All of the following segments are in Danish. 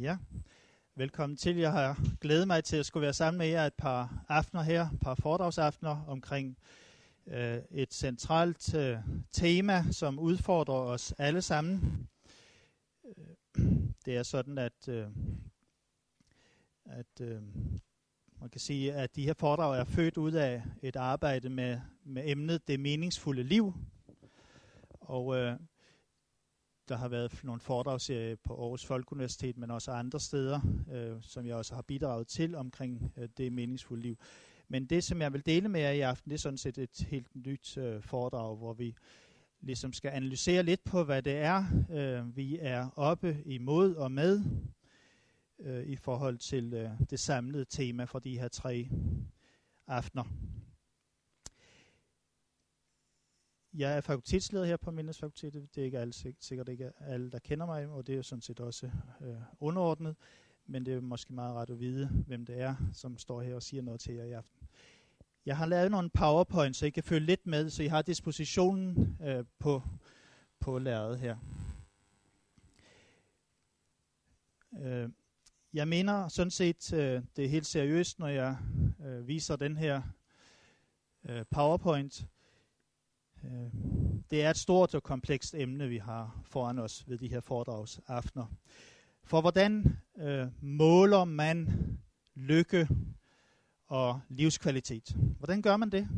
Ja, velkommen til. Jeg har glædet mig til at skulle være sammen med jer et par aftener her, et par foredragsaftener omkring øh, et centralt øh, tema, som udfordrer os alle sammen. Øh, det er sådan, at, øh, at øh, man kan sige, at de her foredrag er født ud af et arbejde med, med emnet det meningsfulde liv. Og øh, der har været nogle foredragsserier på Aarhus Folkeuniversitet, men også andre steder, øh, som jeg også har bidraget til omkring øh, det meningsfulde liv. Men det, som jeg vil dele med jer i aften, det er sådan set et helt nyt øh, foredrag, hvor vi ligesom skal analysere lidt på, hvad det er, øh, vi er oppe imod og med øh, i forhold til øh, det samlede tema for de her tre aftener. Jeg er fakultetsleder her på Mindesfakultetet. Det er ikke alle, sikkert ikke alle, der kender mig, og det er jo sådan set også øh, underordnet. Men det er måske meget ret at vide, hvem det er, som står her og siger noget til jer i aften. Jeg har lavet nogle powerpoints, så I kan følge lidt med, så I har dispositionen øh, på, på lærredet her. Øh, jeg mener sådan set, øh, det er helt seriøst, når jeg øh, viser den her øh, PowerPoint. Øh, det er et stort og komplekst emne, vi har foran os ved de her foredragsaftener. For hvordan øh, måler man lykke og livskvalitet? Hvordan gør man det?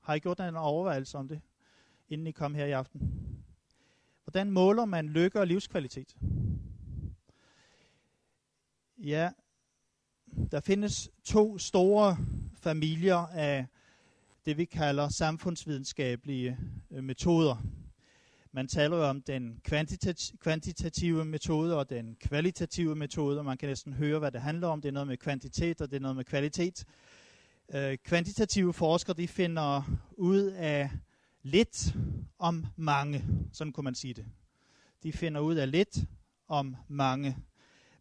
Har I gjort en overvejelse om det, inden I kom her i aften? Hvordan måler man lykke og livskvalitet? Ja, der findes to store familier af det, vi kalder samfundsvidenskabelige øh, metoder. Man taler jo om den kvantitat- kvantitative metode og den kvalitative metode, og man kan næsten høre, hvad det handler om. Det er noget med kvantitet, og det er noget med kvalitet. Øh, kvantitative forskere, de finder ud af lidt om mange, sådan kunne man sige det. De finder ud af lidt om mange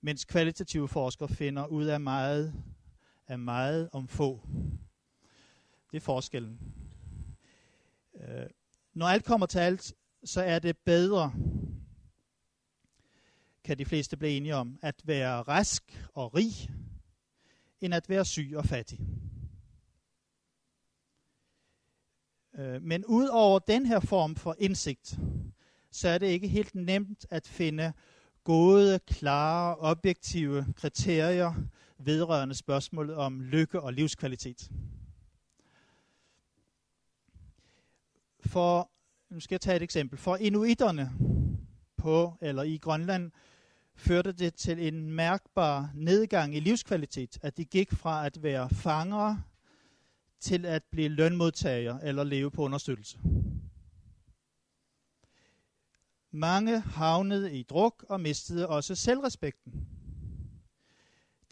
mens kvalitative forskere finder ud af meget, af meget om få. Det er forskellen. Øh, når alt kommer til alt, så er det bedre, kan de fleste blive enige om, at være rask og rig, end at være syg og fattig. Øh, men ud over den her form for indsigt, så er det ikke helt nemt at finde gode, klare, objektive kriterier vedrørende spørgsmålet om lykke og livskvalitet. For, nu skal jeg tage et eksempel. For inuiterne på eller i Grønland førte det til en mærkbar nedgang i livskvalitet, at de gik fra at være fangere til at blive lønmodtagere eller leve på understøttelse. Mange havnede i druk og mistede også selvrespekten.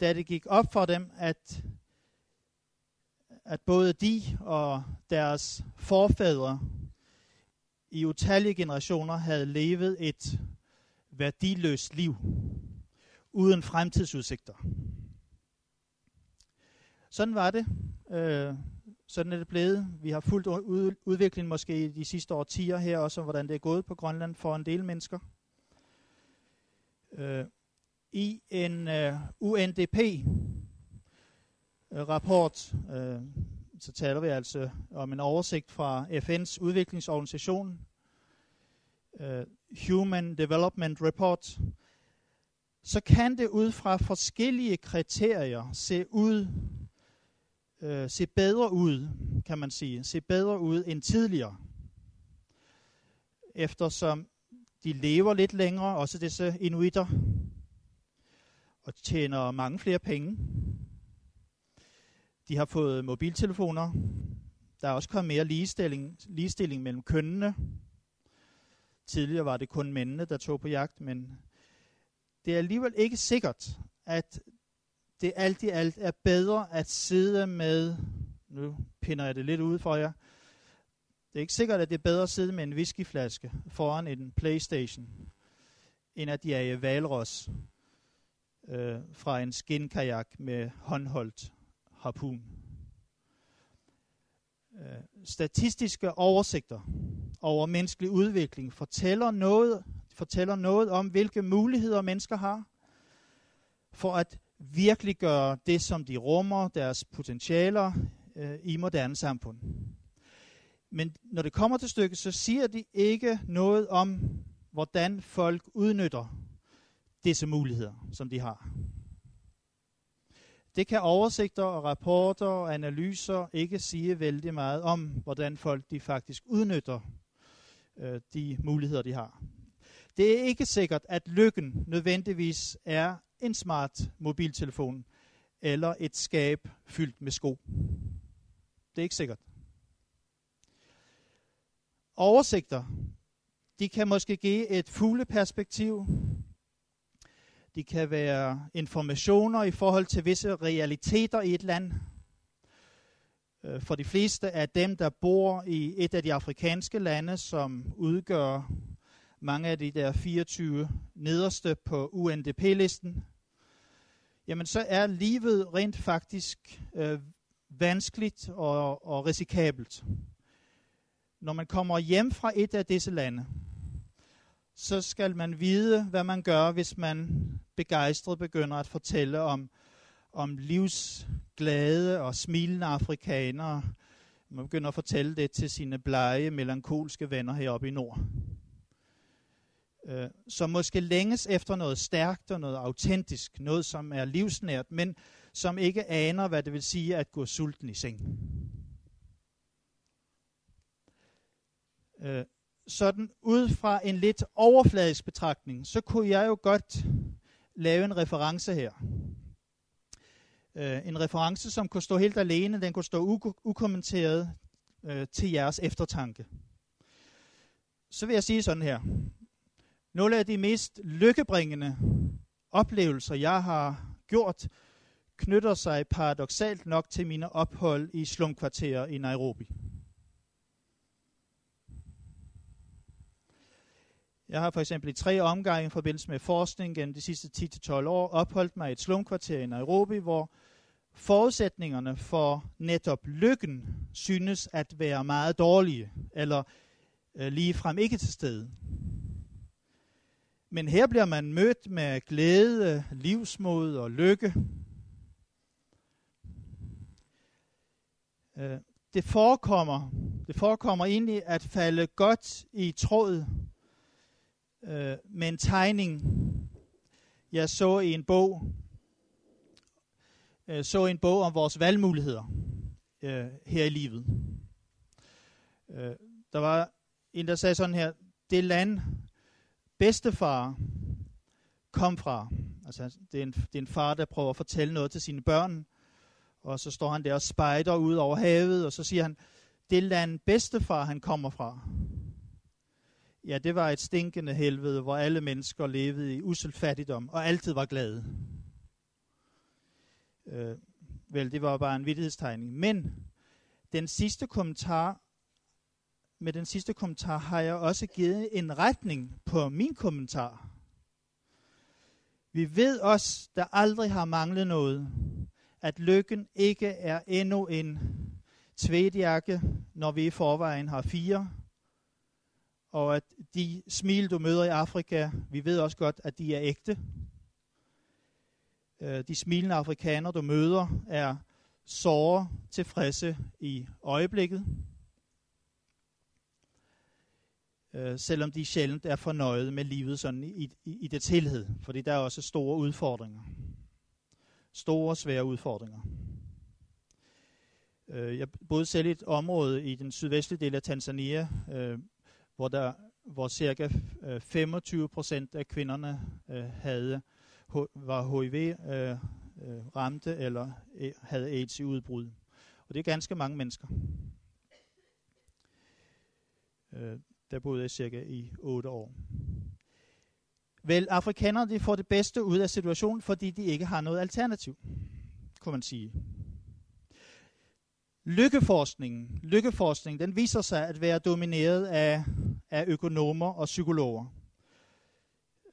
Da det gik op for dem, at, at både de og deres forfædre i utallige generationer havde levet et værdiløst liv uden fremtidsudsigter. Sådan var det. Øh, sådan er det blevet. Vi har fulgt udviklingen måske i de sidste årtier her også, hvordan det er gået på Grønland for en del mennesker. Øh, I en øh, UNDP-rapport, øh, så taler vi altså om en oversigt fra FN's udviklingsorganisation, uh, Human Development Report, så kan det ud fra forskellige kriterier se ud uh, se bedre ud, kan man sige. Se bedre ud end tidligere. Eftersom de lever lidt længere, også disse inuitter, og tjener mange flere penge. De har fået mobiltelefoner. Der er også kommet mere ligestilling, ligestilling mellem kønnene. Tidligere var det kun mændene, der tog på jagt, men det er alligevel ikke sikkert, at det alt i alt er bedre at sidde med, nu pinder jeg det lidt ud for jer, det er ikke sikkert, at det er bedre at sidde med en whiskyflaske foran en Playstation, end at jage Valros øh, fra en skinkajak med håndholdt harpun. Øh, statistiske oversigter over menneskelig udvikling fortæller noget, fortæller noget om, hvilke muligheder mennesker har, for at virkelig gøre det, som de rummer, deres potentialer øh, i moderne samfund. Men når det kommer til stykket, så siger de ikke noget om, hvordan folk udnytter disse muligheder, som de har. Det kan oversigter og rapporter og analyser ikke sige vældig meget om, hvordan folk de faktisk udnytter øh, de muligheder, de har. Det er ikke sikkert, at lykken nødvendigvis er en smart mobiltelefon eller et skab fyldt med sko. Det er ikke sikkert. Oversigter, de kan måske give et fugleperspektiv. De kan være informationer i forhold til visse realiteter i et land. Øh, for de fleste af dem, der bor i et af de afrikanske lande, som udgør mange af de der 24 nederste på UNDP-listen, jamen så er livet rent faktisk øh, vanskeligt og, og risikabelt. Når man kommer hjem fra et af disse lande, så skal man vide, hvad man gør, hvis man begejstret begynder at fortælle om, om livsglade og smilende afrikanere. Man begynder at fortælle det til sine blege, melankolske venner heroppe i nord. Øh, som måske længes efter noget stærkt og noget autentisk, noget som er livsnært, men som ikke aner, hvad det vil sige at gå sulten i seng. Øh, sådan ud fra en lidt overfladisk betragtning, så kunne jeg jo godt lave en reference her. Øh, en reference, som kunne stå helt alene, den kunne stå ukommenteret øh, til jeres eftertanke. Så vil jeg sige sådan her. Nogle af de mest lykkebringende oplevelser, jeg har gjort, knytter sig paradoxalt nok til mine ophold i slumkvarterer i Nairobi. Jeg har for eksempel i tre omgange i forbindelse med forskning gennem de sidste 10-12 år opholdt mig i et slumkvarter i Nairobi, hvor forudsætningerne for netop lykken synes at være meget dårlige, eller øh, ligefrem ikke til stede. Men her bliver man mødt med glæde, livsmod og lykke. Øh, det forekommer, det forekommer egentlig at falde godt i tråd øh, med en tegning, jeg så i en bog, øh, så en bog om vores valgmuligheder øh, her i livet. Øh, der var en, der sagde sådan her, det land, bedstefar kom fra, altså det er, en, det er en far, der prøver at fortælle noget til sine børn, og så står han der og spejder ud over havet, og så siger han, det land bedstefar han kommer fra, ja, det var et stinkende helvede, hvor alle mennesker levede i usel fattigdom, og altid var glade. Øh, vel, det var bare en vidtighedstegning. Men den sidste kommentar, med den sidste kommentar har jeg også givet en retning på min kommentar. Vi ved os, der aldrig har manglet noget, at lykken ikke er endnu en tvedjakke, når vi i forvejen har fire, og at de smil, du møder i Afrika, vi ved også godt, at de er ægte. Øh, de smilende afrikanere, du møder, er såre tilfredse i øjeblikket. Øh, selvom de sjældent er fornøjet med livet sådan i, i, i dets helhed. Fordi der er også store udfordringer. Store, svære udfordringer. Øh, jeg boede selv i et område i den sydvestlige del af Tanzania, hvor der hvor cirka øh, 25 procent af kvinderne øh, havde var HIV øh, øh, ramte eller øh, havde AIDS i udbrud. Og det er ganske mange mennesker. Øh, der boede jeg cirka i 8 år. Vel, afrikanerne de får det bedste ud af situationen, fordi de ikke har noget alternativ, kunne man sige. Lykkeforskningen, lykkeforskningen den viser sig at være domineret af, af økonomer og psykologer.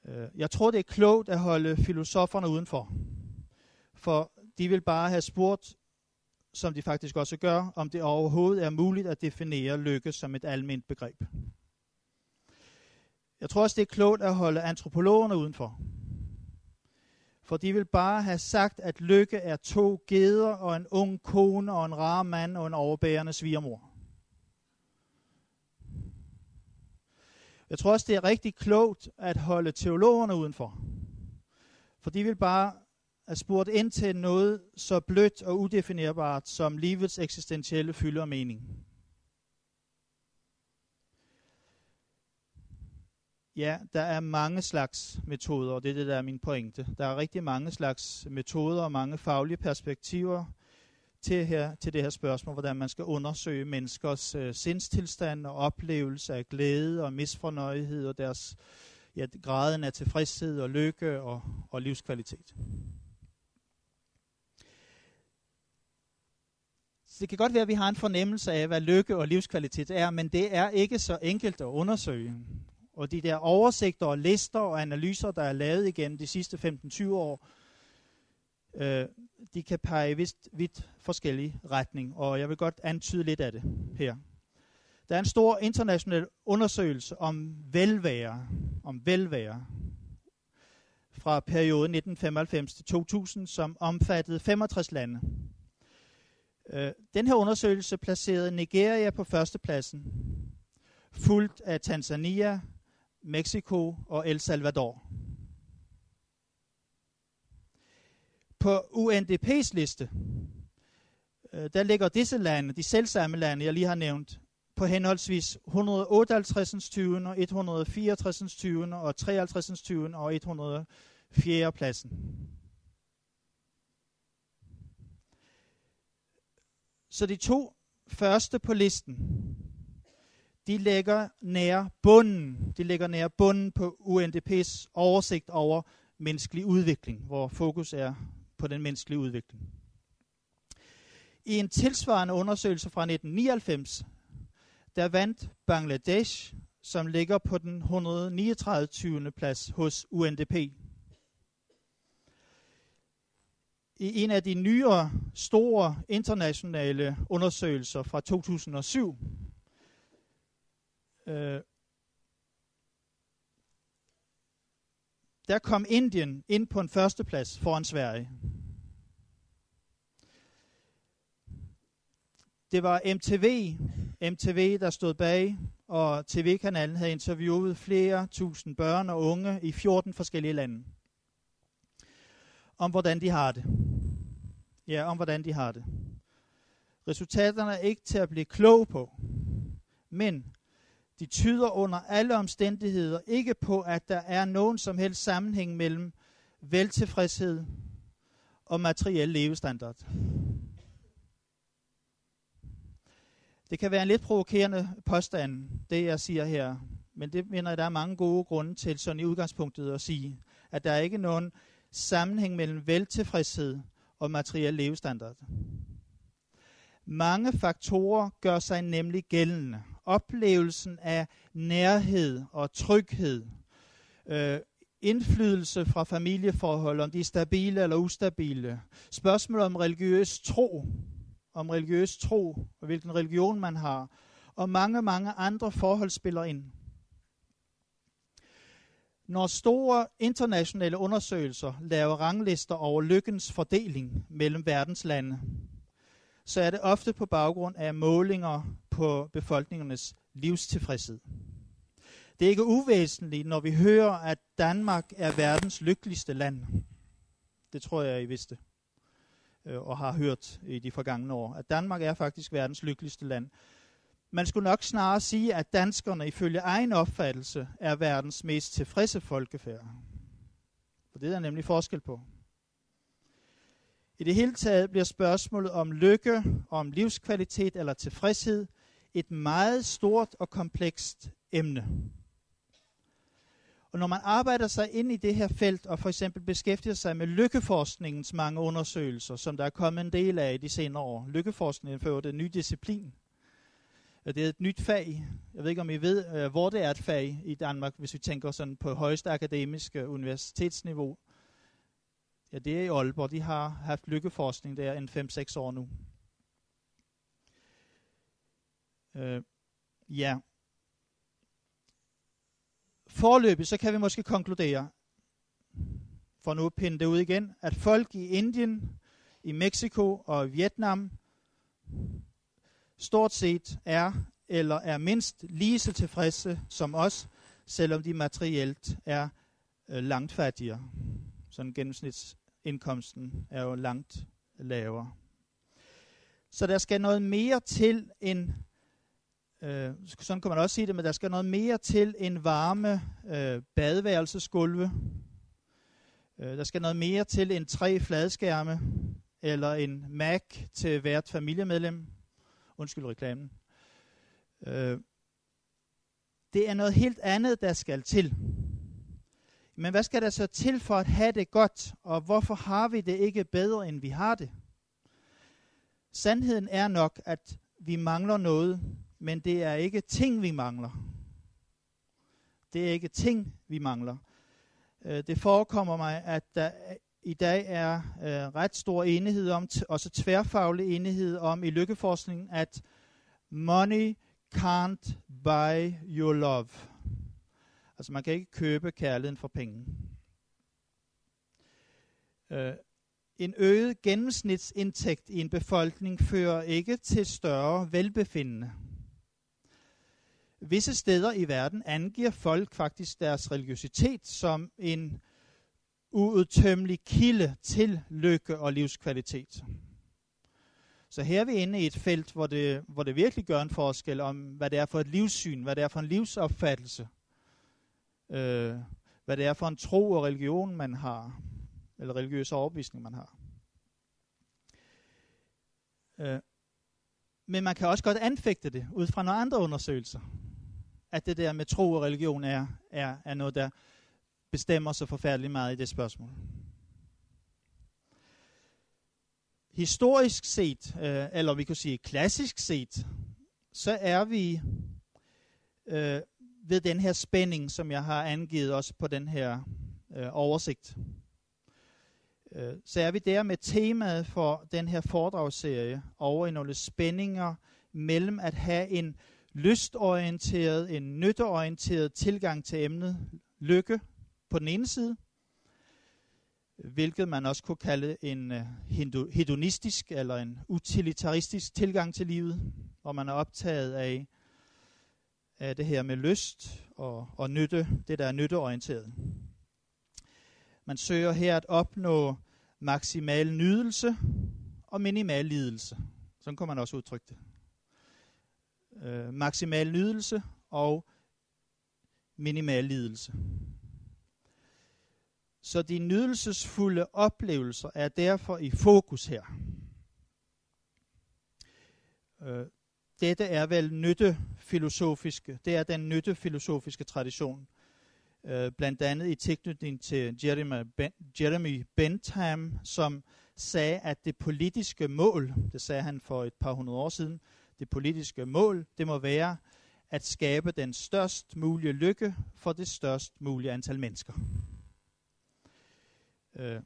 Øh, jeg tror, det er klogt at holde filosoferne udenfor. For de vil bare have spurgt, som de faktisk også gør, om det overhovedet er muligt at definere lykke som et almindeligt begreb. Jeg tror også, det er klogt at holde antropologerne udenfor. For de vil bare have sagt, at lykke er to geder og en ung kone og en rar mand og en overbærende svigermor. Jeg tror også, det er rigtig klogt at holde teologerne udenfor. For de vil bare have spurgt ind til noget så blødt og udefinerbart som livets eksistentielle fylde og mening. Ja, der er mange slags metoder, og det er det, der er min pointe. Der er rigtig mange slags metoder og mange faglige perspektiver til, her, til det her spørgsmål, hvordan man skal undersøge menneskers øh, sindstilstand og oplevelse af glæde og misfornøjelighed og deres ja, graden af tilfredshed og lykke og, og livskvalitet. Så det kan godt være, at vi har en fornemmelse af, hvad lykke og livskvalitet er, men det er ikke så enkelt at undersøge. Og de der oversigter og lister og analyser, der er lavet igennem de sidste 15-20 år, øh, de kan pege i vist vidt forskellige retning, og jeg vil godt antyde lidt af det her. Der er en stor international undersøgelse om velvære, om velvære fra perioden 1995 til 2000, som omfattede 65 lande. Øh, den her undersøgelse placerede Nigeria på førstepladsen, fulgt af Tanzania, Mexico og El Salvador. På UNDP's liste, øh, der ligger disse lande, de selvsamme lande, jeg lige har nævnt, på henholdsvis 158. 20. 164. 20. og 53. 20. og 104. pladsen. Så de to første på listen, de ligger nær bunden. De ligger nær bunden på UNDP's oversigt over menneskelig udvikling, hvor fokus er på den menneskelige udvikling. I en tilsvarende undersøgelse fra 1999, der vandt Bangladesh, som ligger på den 139. plads hos UNDP. I en af de nyere store internationale undersøgelser fra 2007, øh, der kom Indien ind på en førsteplads foran Sverige. Det var MTV, MTV, der stod bag, og TV-kanalen havde interviewet flere tusind børn og unge i 14 forskellige lande. Om hvordan de har det. Ja, om hvordan de har det. Resultaterne er ikke til at blive klog på, men de tyder under alle omstændigheder ikke på, at der er nogen som helst sammenhæng mellem veltilfredshed og materiel levestandard. Det kan være en lidt provokerende påstand, det jeg siger her, men det mener jeg, der er mange gode grunde til sådan i udgangspunktet at sige, at der er ikke nogen sammenhæng mellem veltilfredshed og materiel levestandard. Mange faktorer gør sig nemlig gældende. Oplevelsen af nærhed og tryghed, øh, indflydelse fra familieforhold, om de er stabile eller ustabile, spørgsmål om religiøs tro, om religiøs tro, og hvilken religion man har, og mange, mange andre forhold spiller ind. Når store internationale undersøgelser laver ranglister over lykkens fordeling mellem verdens lande, så er det ofte på baggrund af målinger på befolkningernes livstilfredshed. Det er ikke uvæsentligt, når vi hører, at Danmark er verdens lykkeligste land. Det tror jeg, I vidste øh, og har hørt i de forgangne år. At Danmark er faktisk verdens lykkeligste land. Man skulle nok snarere sige, at danskerne ifølge egen opfattelse er verdens mest tilfredse folkefærd. For det er der nemlig forskel på. I det hele taget bliver spørgsmålet om lykke, om livskvalitet eller tilfredshed et meget stort og komplekst emne. Og når man arbejder sig ind i det her felt, og for eksempel beskæftiger sig med lykkeforskningens mange undersøgelser, som der er kommet en del af i de senere år. Lykkeforskningen fører det en ny disciplin. Det er et nyt fag. Jeg ved ikke, om I ved, øh, hvor det er et fag i Danmark, hvis vi tænker sådan på højeste akademiske universitetsniveau. Ja, det er i Aalborg. De har haft lykkeforskning der en 5-6 år nu. Øh, ja. Forløbig så kan vi måske konkludere. for nu at pinde det ud igen, at folk i Indien, i Mexico og Vietnam stort set er eller er mindst lige så tilfredse som os, selvom de materielt er øh, langt fattigere. Sådan gennemsnitsindkomsten er jo langt lavere. Så der skal noget mere til end, øh, sådan kan man også sige det, men der skal noget mere til end varme øh, badeværelsesgulve. Øh, der skal noget mere til end tre fladskærme, eller en Mac til hvert familiemedlem. Undskyld reklamen. Øh, det er noget helt andet, der skal til. Men hvad skal der så til for at have det godt, og hvorfor har vi det ikke bedre, end vi har det? Sandheden er nok, at vi mangler noget, men det er ikke ting, vi mangler. Det er ikke ting, vi mangler. Øh, det forekommer mig, at der i dag er øh, ret stor enighed om, også tværfaglig enighed om i lykkeforskningen, at money can't buy your love. Altså man kan ikke købe kærligheden for penge. Øh, en øget gennemsnitsindtægt i en befolkning fører ikke til større velbefindende. Visse steder i verden angiver folk faktisk deres religiøsitet som en uudtømmelig kilde til lykke og livskvalitet. Så her er vi inde i et felt, hvor det, hvor det virkelig gør en forskel om, hvad det er for et livssyn, hvad det er for en livsopfattelse, øh, hvad det er for en tro og religion, man har, eller religiøs overbevisning, man har. Øh, men man kan også godt anfægte det ud fra nogle andre undersøgelser, at det der med tro og religion er, er, er noget, der bestemmer så forfærdeligt meget i det spørgsmål. Historisk set, øh, eller vi kan sige klassisk set, så er vi øh, ved den her spænding, som jeg har angivet også på den her øh, oversigt. Øh, så er vi der med temaet for den her foredragsserie over i nogle spændinger mellem at have en lystorienteret, en nytteorienteret tilgang til emnet lykke på den ene side, hvilket man også kunne kalde en øh, hedonistisk eller en utilitaristisk tilgang til livet, hvor man er optaget af, af det her med lyst og, og nytte, det der er nytteorienteret. Man søger her at opnå maksimal nydelse og minimal lidelse. Sådan kan man også udtrykke det øh, maksimal nydelse og minimal lidelse. Så de nydelsesfulde oplevelser er derfor i fokus her. Øh, dette er vel nyttefilosofiske, det er den nyttefilosofiske tradition. Øh, blandt andet i tilknytning til Jeremy, ben, Jeremy Bentham, som sagde, at det politiske mål, det sagde han for et par hundrede år siden, det politiske mål, det må være at skabe den størst mulige lykke for det størst mulige antal mennesker. Øh,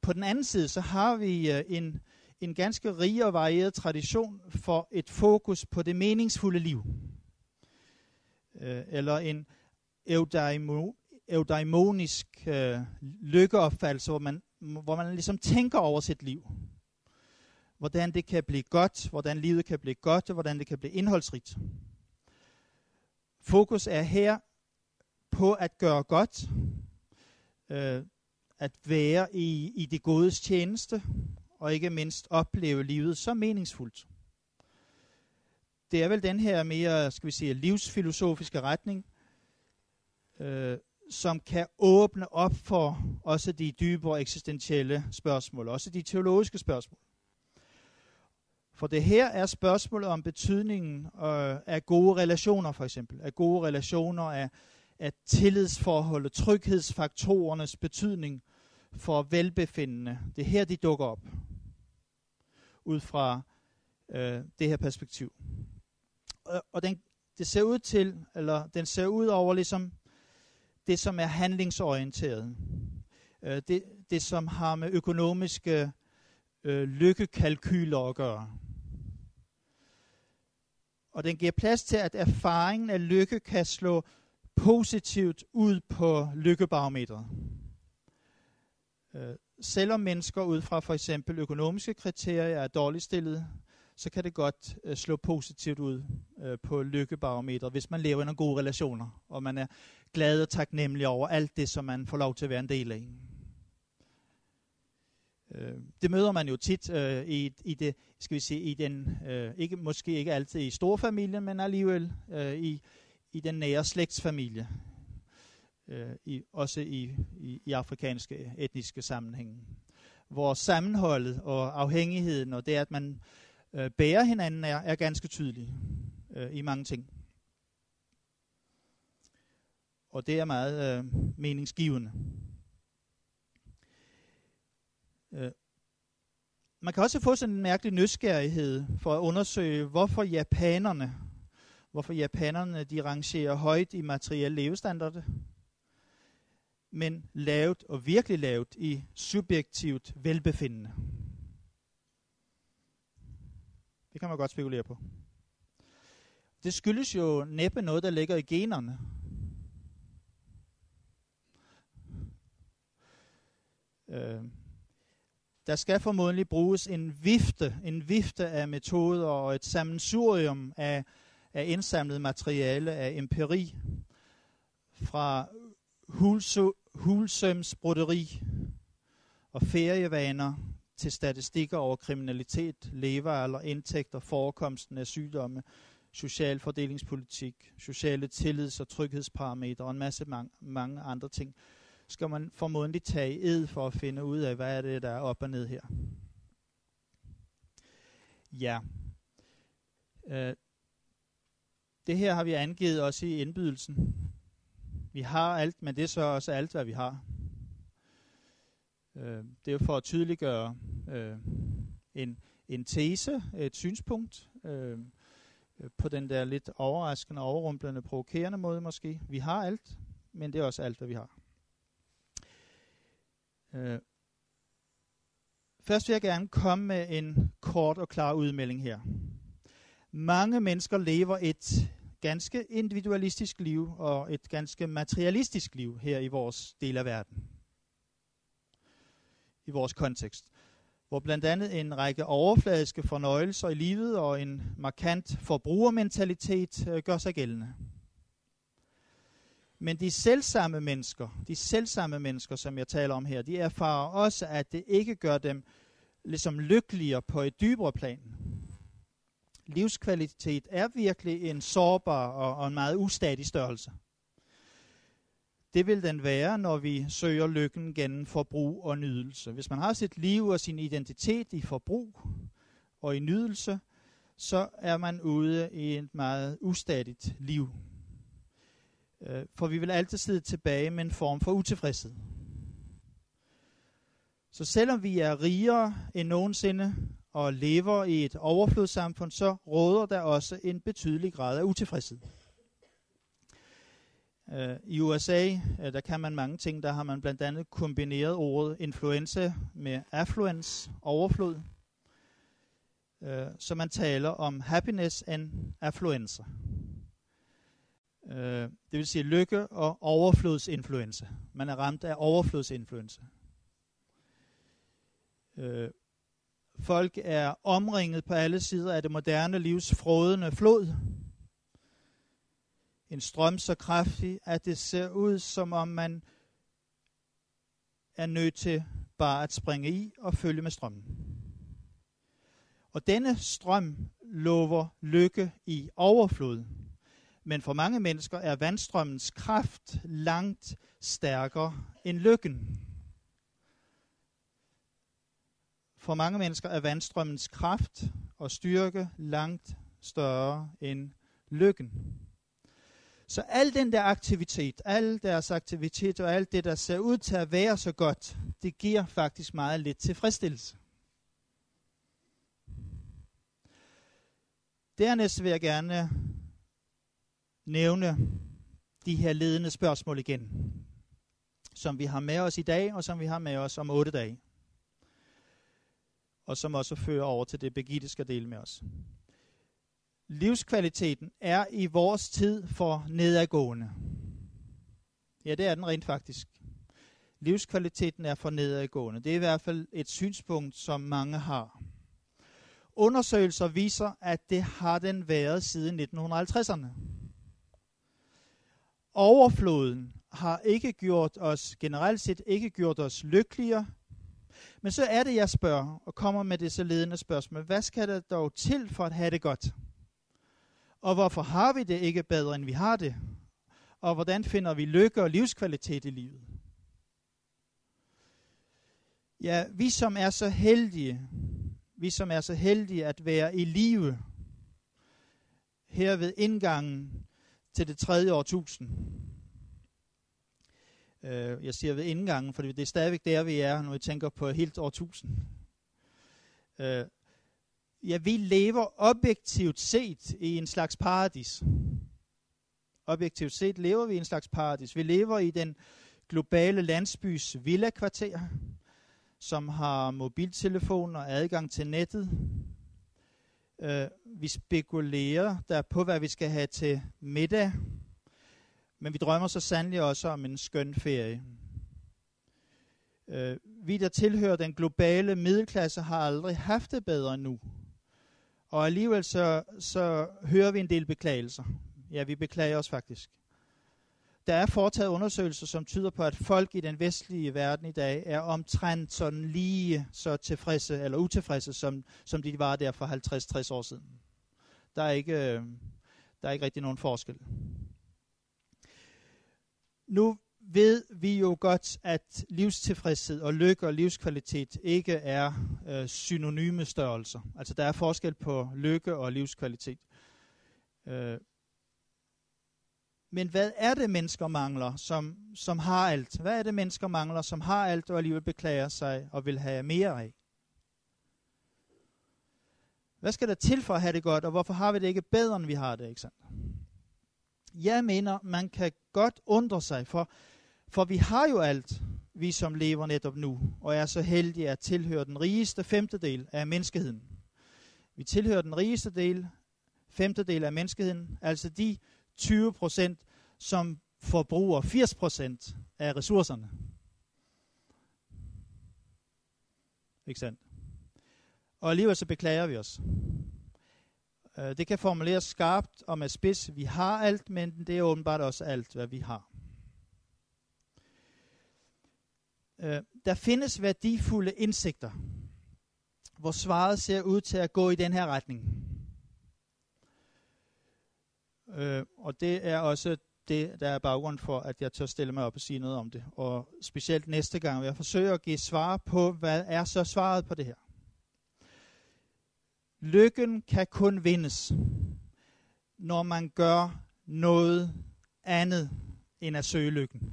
på den anden side, så har vi øh, en, en ganske rig og varieret tradition for et fokus på det meningsfulde liv. Øh, eller en eudaimo, eudaimonisk øh, lykkeopfattelse, hvor man, hvor man ligesom tænker over sit liv. Hvordan det kan blive godt, hvordan livet kan blive godt, og hvordan det kan blive indholdsrigt. Fokus er her på at gøre godt, øh, at være i, i det godes tjeneste, og ikke mindst opleve livet så meningsfuldt. Det er vel den her mere, skal vi sige, livsfilosofiske retning, øh, som kan åbne op for også de dybere eksistentielle spørgsmål, også de teologiske spørgsmål. For det her er spørgsmålet om betydningen øh, af gode relationer, for eksempel. Af gode relationer, af, af tillidsforhold, tryghedsfaktorernes betydning for velbefindende. Det er her, de dukker op. Ud fra øh, det her perspektiv. Og, og den, det ser ud til, eller den ser ud over ligesom det, som er handlingsorienteret. Øh, det, det, som har med økonomiske øh, lykkekalkyler at gøre. Og den giver plads til, at erfaringen af lykke kan slå positivt ud på lykkebarometret. Øh, selvom mennesker ud fra for eksempel økonomiske kriterier er dårligt stillet, så kan det godt øh, slå positivt ud øh, på lykkebarometer, hvis man lever i nogle gode relationer, og man er glad og taknemmelig over alt det, som man får lov til at være en del af. Øh, det møder man jo tit øh, i, i det, skal vi sige, i den, øh, ikke, måske ikke altid i storfamilien, men alligevel øh, i, i den nære slægtsfamilie. Øh, i, også i, i, i afrikanske etniske sammenhænge. Hvor sammenholdet og afhængigheden, og det at man øh, bærer hinanden, er, er ganske tydelig øh, i mange ting. Og det er meget øh, meningsgivende. Øh, man kan også få sådan en mærkelig nysgerrighed for at undersøge, hvorfor japanerne, hvorfor japanerne de rangerer højt i materielle levestandard, men lavt og virkelig lavt i subjektivt velbefindende. Det kan man godt spekulere på. Det skyldes jo næppe noget, der ligger i generne. Øh, der skal formodentlig bruges en vifte, en vifte af metoder og et sammensurium af, af indsamlet materiale af empiri fra hulsøms broderi og ferievaner til statistikker over kriminalitet, levealder, indtægter, forekomsten af sygdomme, social fordelingspolitik, sociale tillids- og tryghedsparametre og en masse mange, mange andre ting skal man formodentlig tage ed for at finde ud af, hvad er det, der er op og ned her. Ja. Øh, det her har vi angivet også i indbydelsen. Vi har alt, men det er så også alt, hvad vi har. Øh, det er jo for at tydeliggøre øh, en, en tese, et synspunkt, øh, på den der lidt overraskende, overrumplende, provokerende måde måske. Vi har alt, men det er også alt, hvad vi har. Øh, først vil jeg gerne komme med en kort og klar udmelding her. Mange mennesker lever et ganske individualistisk liv og et ganske materialistisk liv her i vores del af verden. I vores kontekst. Hvor blandt andet en række overfladiske fornøjelser i livet og en markant forbrugermentalitet øh, gør sig gældende. Men de selvsamme mennesker, de selvsamme mennesker, som jeg taler om her, de erfarer også, at det ikke gør dem ligesom lykkeligere på et dybere plan. Livskvalitet er virkelig en sårbar og, og en meget ustadig størrelse. Det vil den være, når vi søger lykken gennem forbrug og nydelse. Hvis man har sit liv og sin identitet i forbrug og i nydelse, så er man ude i et meget ustadigt liv. Øh, for vi vil altid sidde tilbage med en form for utilfredshed. Så selvom vi er rigere end nogensinde og lever i et overflodssamfund, så råder der også en betydelig grad af utilfredshed. Øh, I USA, øh, der kan man mange ting. Der har man blandt andet kombineret ordet influenza med affluence, overflod. Øh, så man taler om happiness and affluenza. Øh, det vil sige lykke og overflodsinfluenza. Man er ramt af overflodsinfluenza. Øh, folk er omringet på alle sider af det moderne livs frådende flod. En strøm så kraftig, at det ser ud som om man er nødt til bare at springe i og følge med strømmen. Og denne strøm lover lykke i overflod. Men for mange mennesker er vandstrømmens kraft langt stærkere end lykken. For mange mennesker er vandstrømmens kraft og styrke langt større end lykken. Så al den der aktivitet, al deres aktivitet og alt det, der ser ud til at være så godt, det giver faktisk meget lidt tilfredsstillelse. Dernæst vil jeg gerne nævne de her ledende spørgsmål igen, som vi har med os i dag, og som vi har med os om otte dage. Og som også fører over til det, Birgitte skal dele med os. Livskvaliteten er i vores tid for nedadgående. Ja, det er den rent faktisk. livskvaliteten er for nedadgående. Det er i hvert fald et synspunkt, som mange har. Undersøgelser viser, at det har den været siden 1950'erne. Overfloden har ikke gjort os, generelt set ikke gjort os lykkeligere, men så er det, jeg spørger, og kommer med det så ledende spørgsmål. Hvad skal der dog til for at have det godt? Og hvorfor har vi det ikke bedre, end vi har det? Og hvordan finder vi lykke og livskvalitet i livet? Ja, vi som er så heldige, vi som er så heldige at være i live her ved indgangen til det tredje årtusind. Øh, jeg siger ved indgangen, for det er stadigvæk der, vi er, når vi tænker på helt årtusind. Øh, ja, vi lever objektivt set i en slags paradis. Objektivt set lever vi i en slags paradis. Vi lever i den globale landsbys villa-kvarter, som har mobiltelefon og adgang til nettet. Øh, vi spekulerer der på, hvad vi skal have til middag. Men vi drømmer så sandelig også om en skøn ferie. Øh, vi, der tilhører den globale middelklasse, har aldrig haft det bedre nu. Og alligevel så, så hører vi en del beklagelser. Ja, vi beklager os faktisk. Der er foretaget undersøgelser, som tyder på, at folk i den vestlige verden i dag er omtrent sådan lige så tilfredse eller utilfredse, som, som de var der for 50-60 år siden. Der er, ikke, øh, der er ikke rigtig nogen forskel. Nu ved vi jo godt, at livstilfredshed og lykke og livskvalitet ikke er øh, synonyme størrelser. Altså der er forskel på lykke og livskvalitet. Øh, men hvad er det, mennesker mangler, som, som har alt? Hvad er det, mennesker mangler, som har alt og alligevel beklager sig og vil have mere af? Hvad skal der til for at have det godt, og hvorfor har vi det ikke bedre, end vi har det, ikke sandt? Jeg mener, man kan godt undre sig, for, for vi har jo alt, vi som lever netop nu, og er så heldige at tilhøre den rigeste femtedel af menneskeheden. Vi tilhører den rigeste del, femtedel af menneskeheden, altså de 20 procent, som forbruger 80 procent af ressourcerne. Ikke sandt? Og alligevel så beklager vi os. Øh, det kan formuleres skarpt og med spids. Vi har alt, men det er åbenbart også alt, hvad vi har. Øh, der findes værdifulde indsigter, hvor svaret ser ud til at gå i den her retning. Øh, og det er også det, der er baggrund for, at jeg tør stille mig op og sige noget om det. Og specielt næste gang vil jeg forsøge at give svar på, hvad er så svaret på det her. Lykken kan kun vindes, når man gør noget andet end at søge lykken.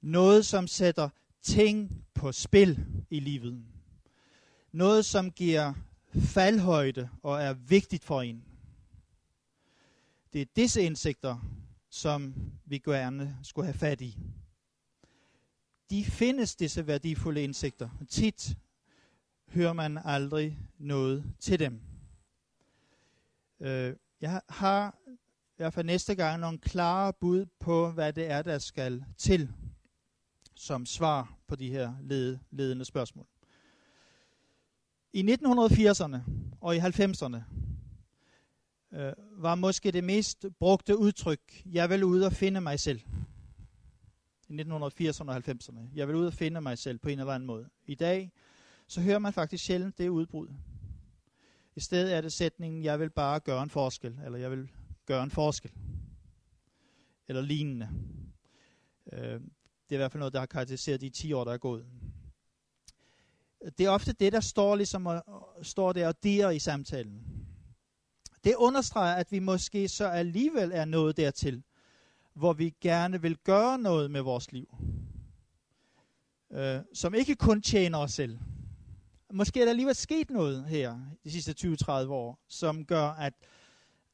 Noget, som sætter ting på spil i livet. Noget, som giver faldhøjde og er vigtigt for en. Det er disse indsigter, som vi gerne skulle have fat i. De findes, disse værdifulde indsigter. Tit hører man aldrig noget til dem. Øh, jeg har i hvert fald næste gang nogle klare bud på, hvad det er, der skal til som svar på de her led, ledende spørgsmål. I 1980'erne og i 90'erne øh, var måske det mest brugte udtryk, jeg vil ud og finde mig selv. I 1980'erne og 90'erne. Jeg vil ud og finde mig selv på en eller anden måde. I dag, så hører man faktisk sjældent det udbrud. I stedet er det sætningen, jeg vil bare gøre en forskel, eller jeg vil gøre en forskel. Eller lignende. Øh, det er i hvert fald noget, der har karakteriseret de 10 år, der er gået. Det er ofte det, der står, ligesom og, står der og dir i samtalen. Det understreger, at vi måske så alligevel er nået dertil, hvor vi gerne vil gøre noget med vores liv, øh, som ikke kun tjener os selv. Måske er der alligevel sket noget her de sidste 20-30 år, som gør, at,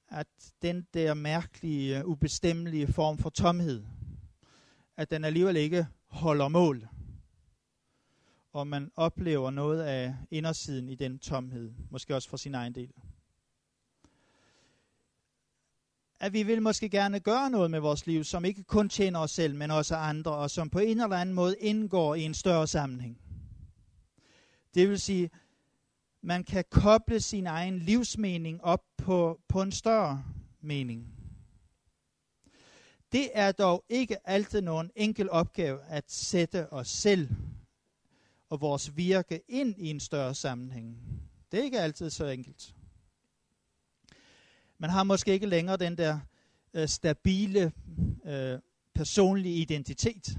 at den der mærkelige, øh, ubestemmelige form for tomhed, at den alligevel ikke holder mål. Og man oplever noget af indersiden i den tomhed, måske også for sin egen del at vi vil måske gerne gøre noget med vores liv, som ikke kun tjener os selv, men også andre, og som på en eller anden måde indgår i en større sammenhæng. Det vil sige, man kan koble sin egen livsmening op på, på en større mening. Det er dog ikke altid nogen enkel opgave at sætte os selv og vores virke ind i en større sammenhæng. Det er ikke altid så enkelt. Man har måske ikke længere den der øh, stabile øh, personlige identitet.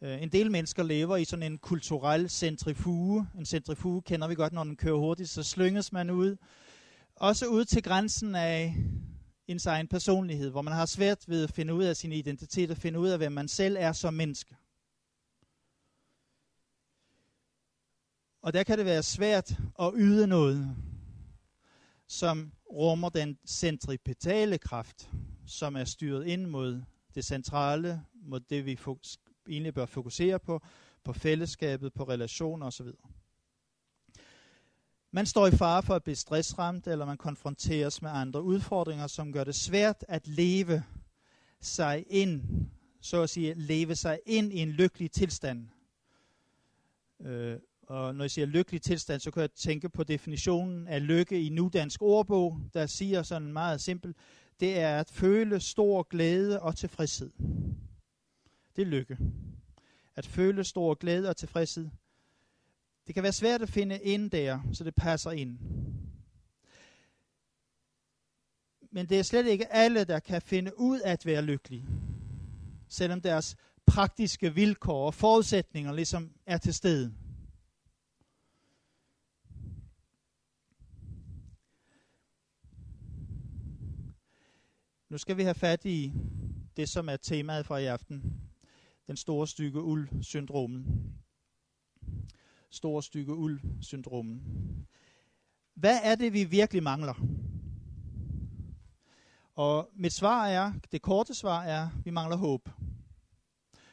Øh, en del mennesker lever i sådan en kulturel centrifuge. En centrifuge kender vi godt, når den kører hurtigt, så slynges man ud. Også ud til grænsen af ens egen personlighed, hvor man har svært ved at finde ud af sin identitet og finde ud af, hvem man selv er som menneske. Og der kan det være svært at yde noget, som rummer den centripetale kraft, som er styret ind mod det centrale, mod det vi egentlig bør fokusere på, på fællesskabet, på relationer osv. Man står i fare for at blive stressramt, eller man konfronteres med andre udfordringer, som gør det svært at leve sig ind, så at sige, leve sig ind i en lykkelig tilstand. Øh, og når jeg siger lykkelig tilstand, så kan jeg tænke på definitionen af lykke i nudansk ordbog, der siger sådan meget simpelt, det er at føle stor glæde og tilfredshed. Det er lykke. At føle stor glæde og tilfredshed. Det kan være svært at finde ind der, så det passer ind. Men det er slet ikke alle, der kan finde ud af at være lykkelige. Selvom deres praktiske vilkår og forudsætninger ligesom er til stede. Nu skal vi have fat i det, som er temaet for i aften. Den store stykke uld-syndromen. Store stykke uld-syndromen. Hvad er det, vi virkelig mangler? Og mit svar er, det korte svar er, vi mangler håb.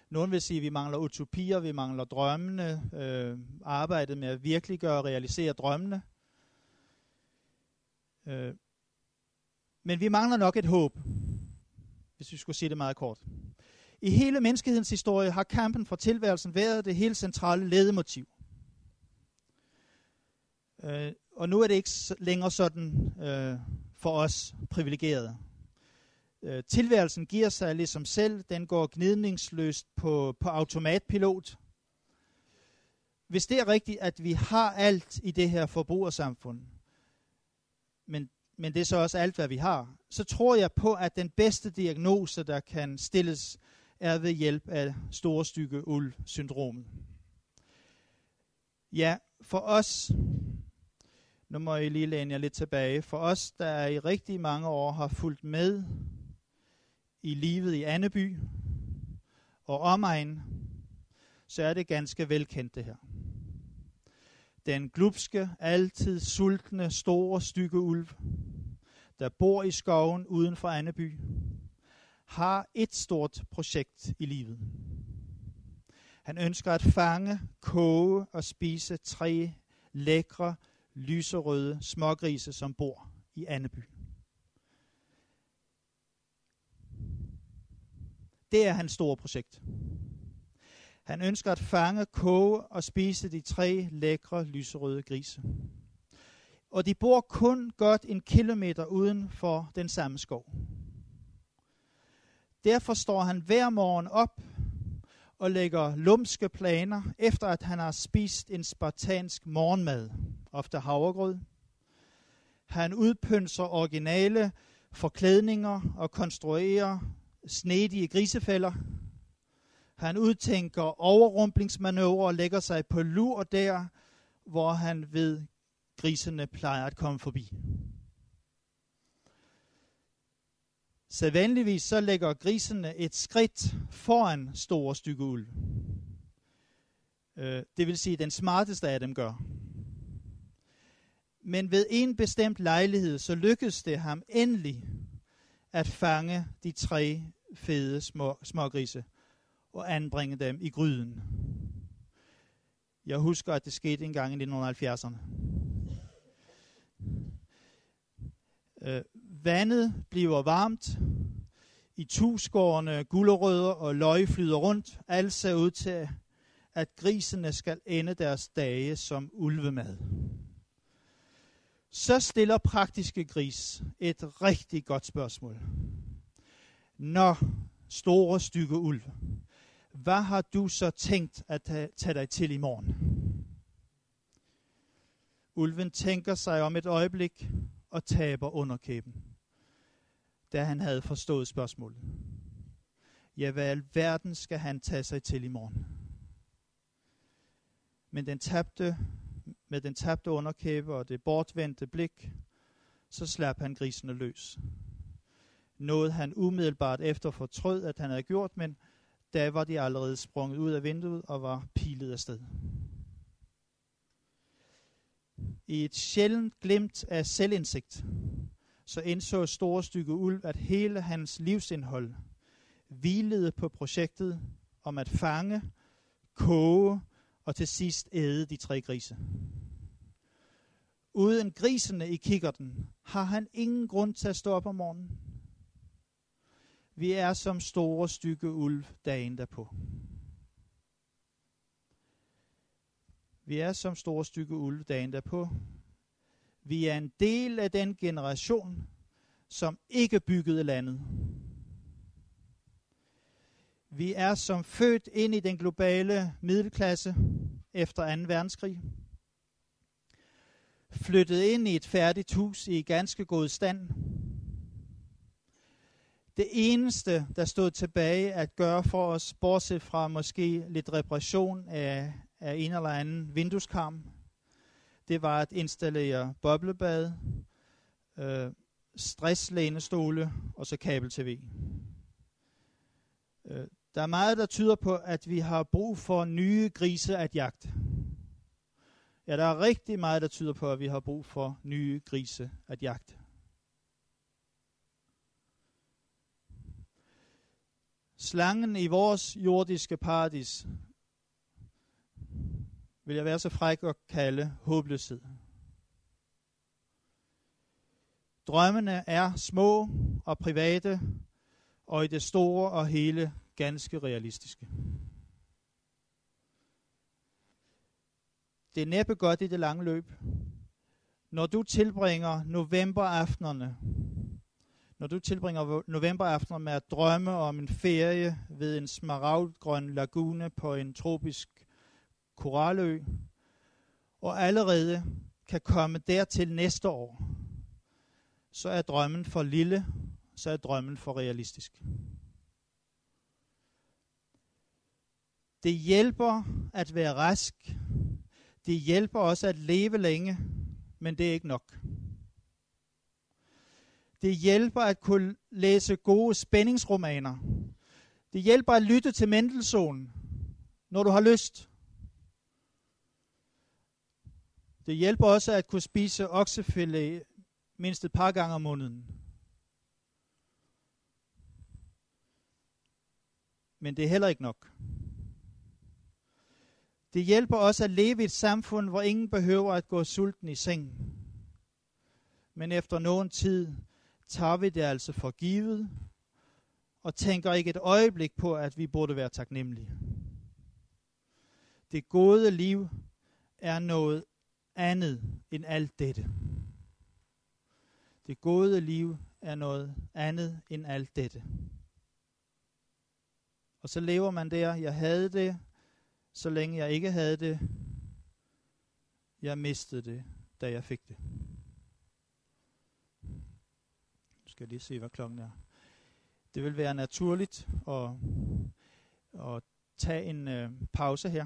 Nogle vil sige, at vi mangler utopier, vi mangler drømmene, øh, arbejdet med at virkeliggøre og realisere drømmene. Øh, men vi mangler nok et håb, hvis vi skulle sige det meget kort. I hele menneskehedens historie har kampen for tilværelsen været det helt centrale ledemotiv. Øh, og nu er det ikke længere sådan øh, for os privilegerede. Øh, tilværelsen giver sig ligesom selv. Den går gnidningsløst på, på automatpilot. Hvis det er rigtigt, at vi har alt i det her forbrugersamfund, men men det er så også alt, hvad vi har, så tror jeg på, at den bedste diagnose, der kan stilles, er ved hjælp af store stykke uld-syndromet. Ja, for os, nu må I lige læne jer lidt tilbage, for os, der i rigtig mange år har fulgt med i livet i Anneby og omegn, så er det ganske velkendt det her. Den glupske, altid sultne, store stykke ulv, der bor i skoven uden for Anneby, har et stort projekt i livet. Han ønsker at fange, koge og spise tre lækre, lyserøde smågrise, som bor i Anneby. Det er hans store projekt. Han ønsker at fange, koge og spise de tre lækre, lyserøde grise. Og de bor kun godt en kilometer uden for den samme skov. Derfor står han hver morgen op og lægger lumske planer, efter at han har spist en spartansk morgenmad, ofte havregrød. Han udpynser originale forklædninger og konstruerer snedige grisefælder – han udtænker overrumplingsmanøvrer og lægger sig på lur der, hvor han ved, grisene plejer at komme forbi. Sædvanligvis så lægger grisene et skridt foran store stykke uld. Øh, det vil sige, den smarteste af dem gør. Men ved en bestemt lejlighed, så lykkedes det ham endelig at fange de tre fede små, små grise og anbringe dem i gryden. Jeg husker, at det skete en gang i 1970'erne. Øh, Vandet bliver varmt. I tusgårdene gulerødder og løg flyder rundt. Alt ser ud til, at grisene skal ende deres dage som ulvemad. Så stiller praktiske gris et rigtig godt spørgsmål. Når store stykke ulv, hvad har du så tænkt at tage dig til i morgen? Ulven tænker sig om et øjeblik og taber underkæben, da han havde forstået spørgsmålet. Ja, hvad alverden skal han tage sig til i morgen? Men den tabte, med den tabte underkæbe og det bortvendte blik, så slap han grisene løs. Noget han umiddelbart efter fortrød, at han havde gjort, men da var de allerede sprunget ud af vinduet og var pilet afsted. I et sjældent glimt af selvindsigt, så indså store stykke ulv, at hele hans livsindhold hvilede på projektet om at fange, koge og til sidst æde de tre grise. Uden grisene i kikkerten har han ingen grund til at stå op om morgenen. Vi er som store stykke ulv dagen derpå. Vi er som store stykke uld dagen derpå. Vi er en del af den generation, som ikke byggede landet. Vi er som født ind i den globale middelklasse efter 2. verdenskrig. Flyttet ind i et færdigt hus i ganske god stand. Det eneste, der stod tilbage at gøre for os, bortset fra måske lidt reparation af, af en eller anden vindueskarm, det var at installere boblebad, øh, stresslænestole og så kabel-tv. Øh, der er meget, der tyder på, at vi har brug for nye grise at jagte. Ja, der er rigtig meget, der tyder på, at vi har brug for nye grise at jagte. Slangen i vores jordiske paradis vil jeg være så fræk at kalde håbløshed. Drømmene er små og private, og i det store og hele ganske realistiske. Det er næppe godt i det lange løb. Når du tilbringer novemberaftenerne, når du tilbringer novemberaftener med at drømme om en ferie ved en smaragdgrøn lagune på en tropisk koralø, og allerede kan komme dertil næste år, så er drømmen for lille, så er drømmen for realistisk. Det hjælper at være rask. Det hjælper også at leve længe, men det er ikke nok. Det hjælper at kunne læse gode spændingsromaner. Det hjælper at lytte til Mendelssohn, når du har lyst. Det hjælper også at kunne spise oksefilet mindst et par gange om måneden. Men det er heller ikke nok. Det hjælper også at leve i et samfund, hvor ingen behøver at gå sulten i seng. Men efter nogen tid tager vi det altså for givet, og tænker ikke et øjeblik på, at vi burde være taknemmelige. Det gode liv er noget andet end alt dette. Det gode liv er noget andet end alt dette. Og så lever man der, jeg havde det, så længe jeg ikke havde det. Jeg mistede det, da jeg fik det. Nu skal jeg lige se, hvad klokken er. Det vil være naturligt at, at tage en øh, pause her.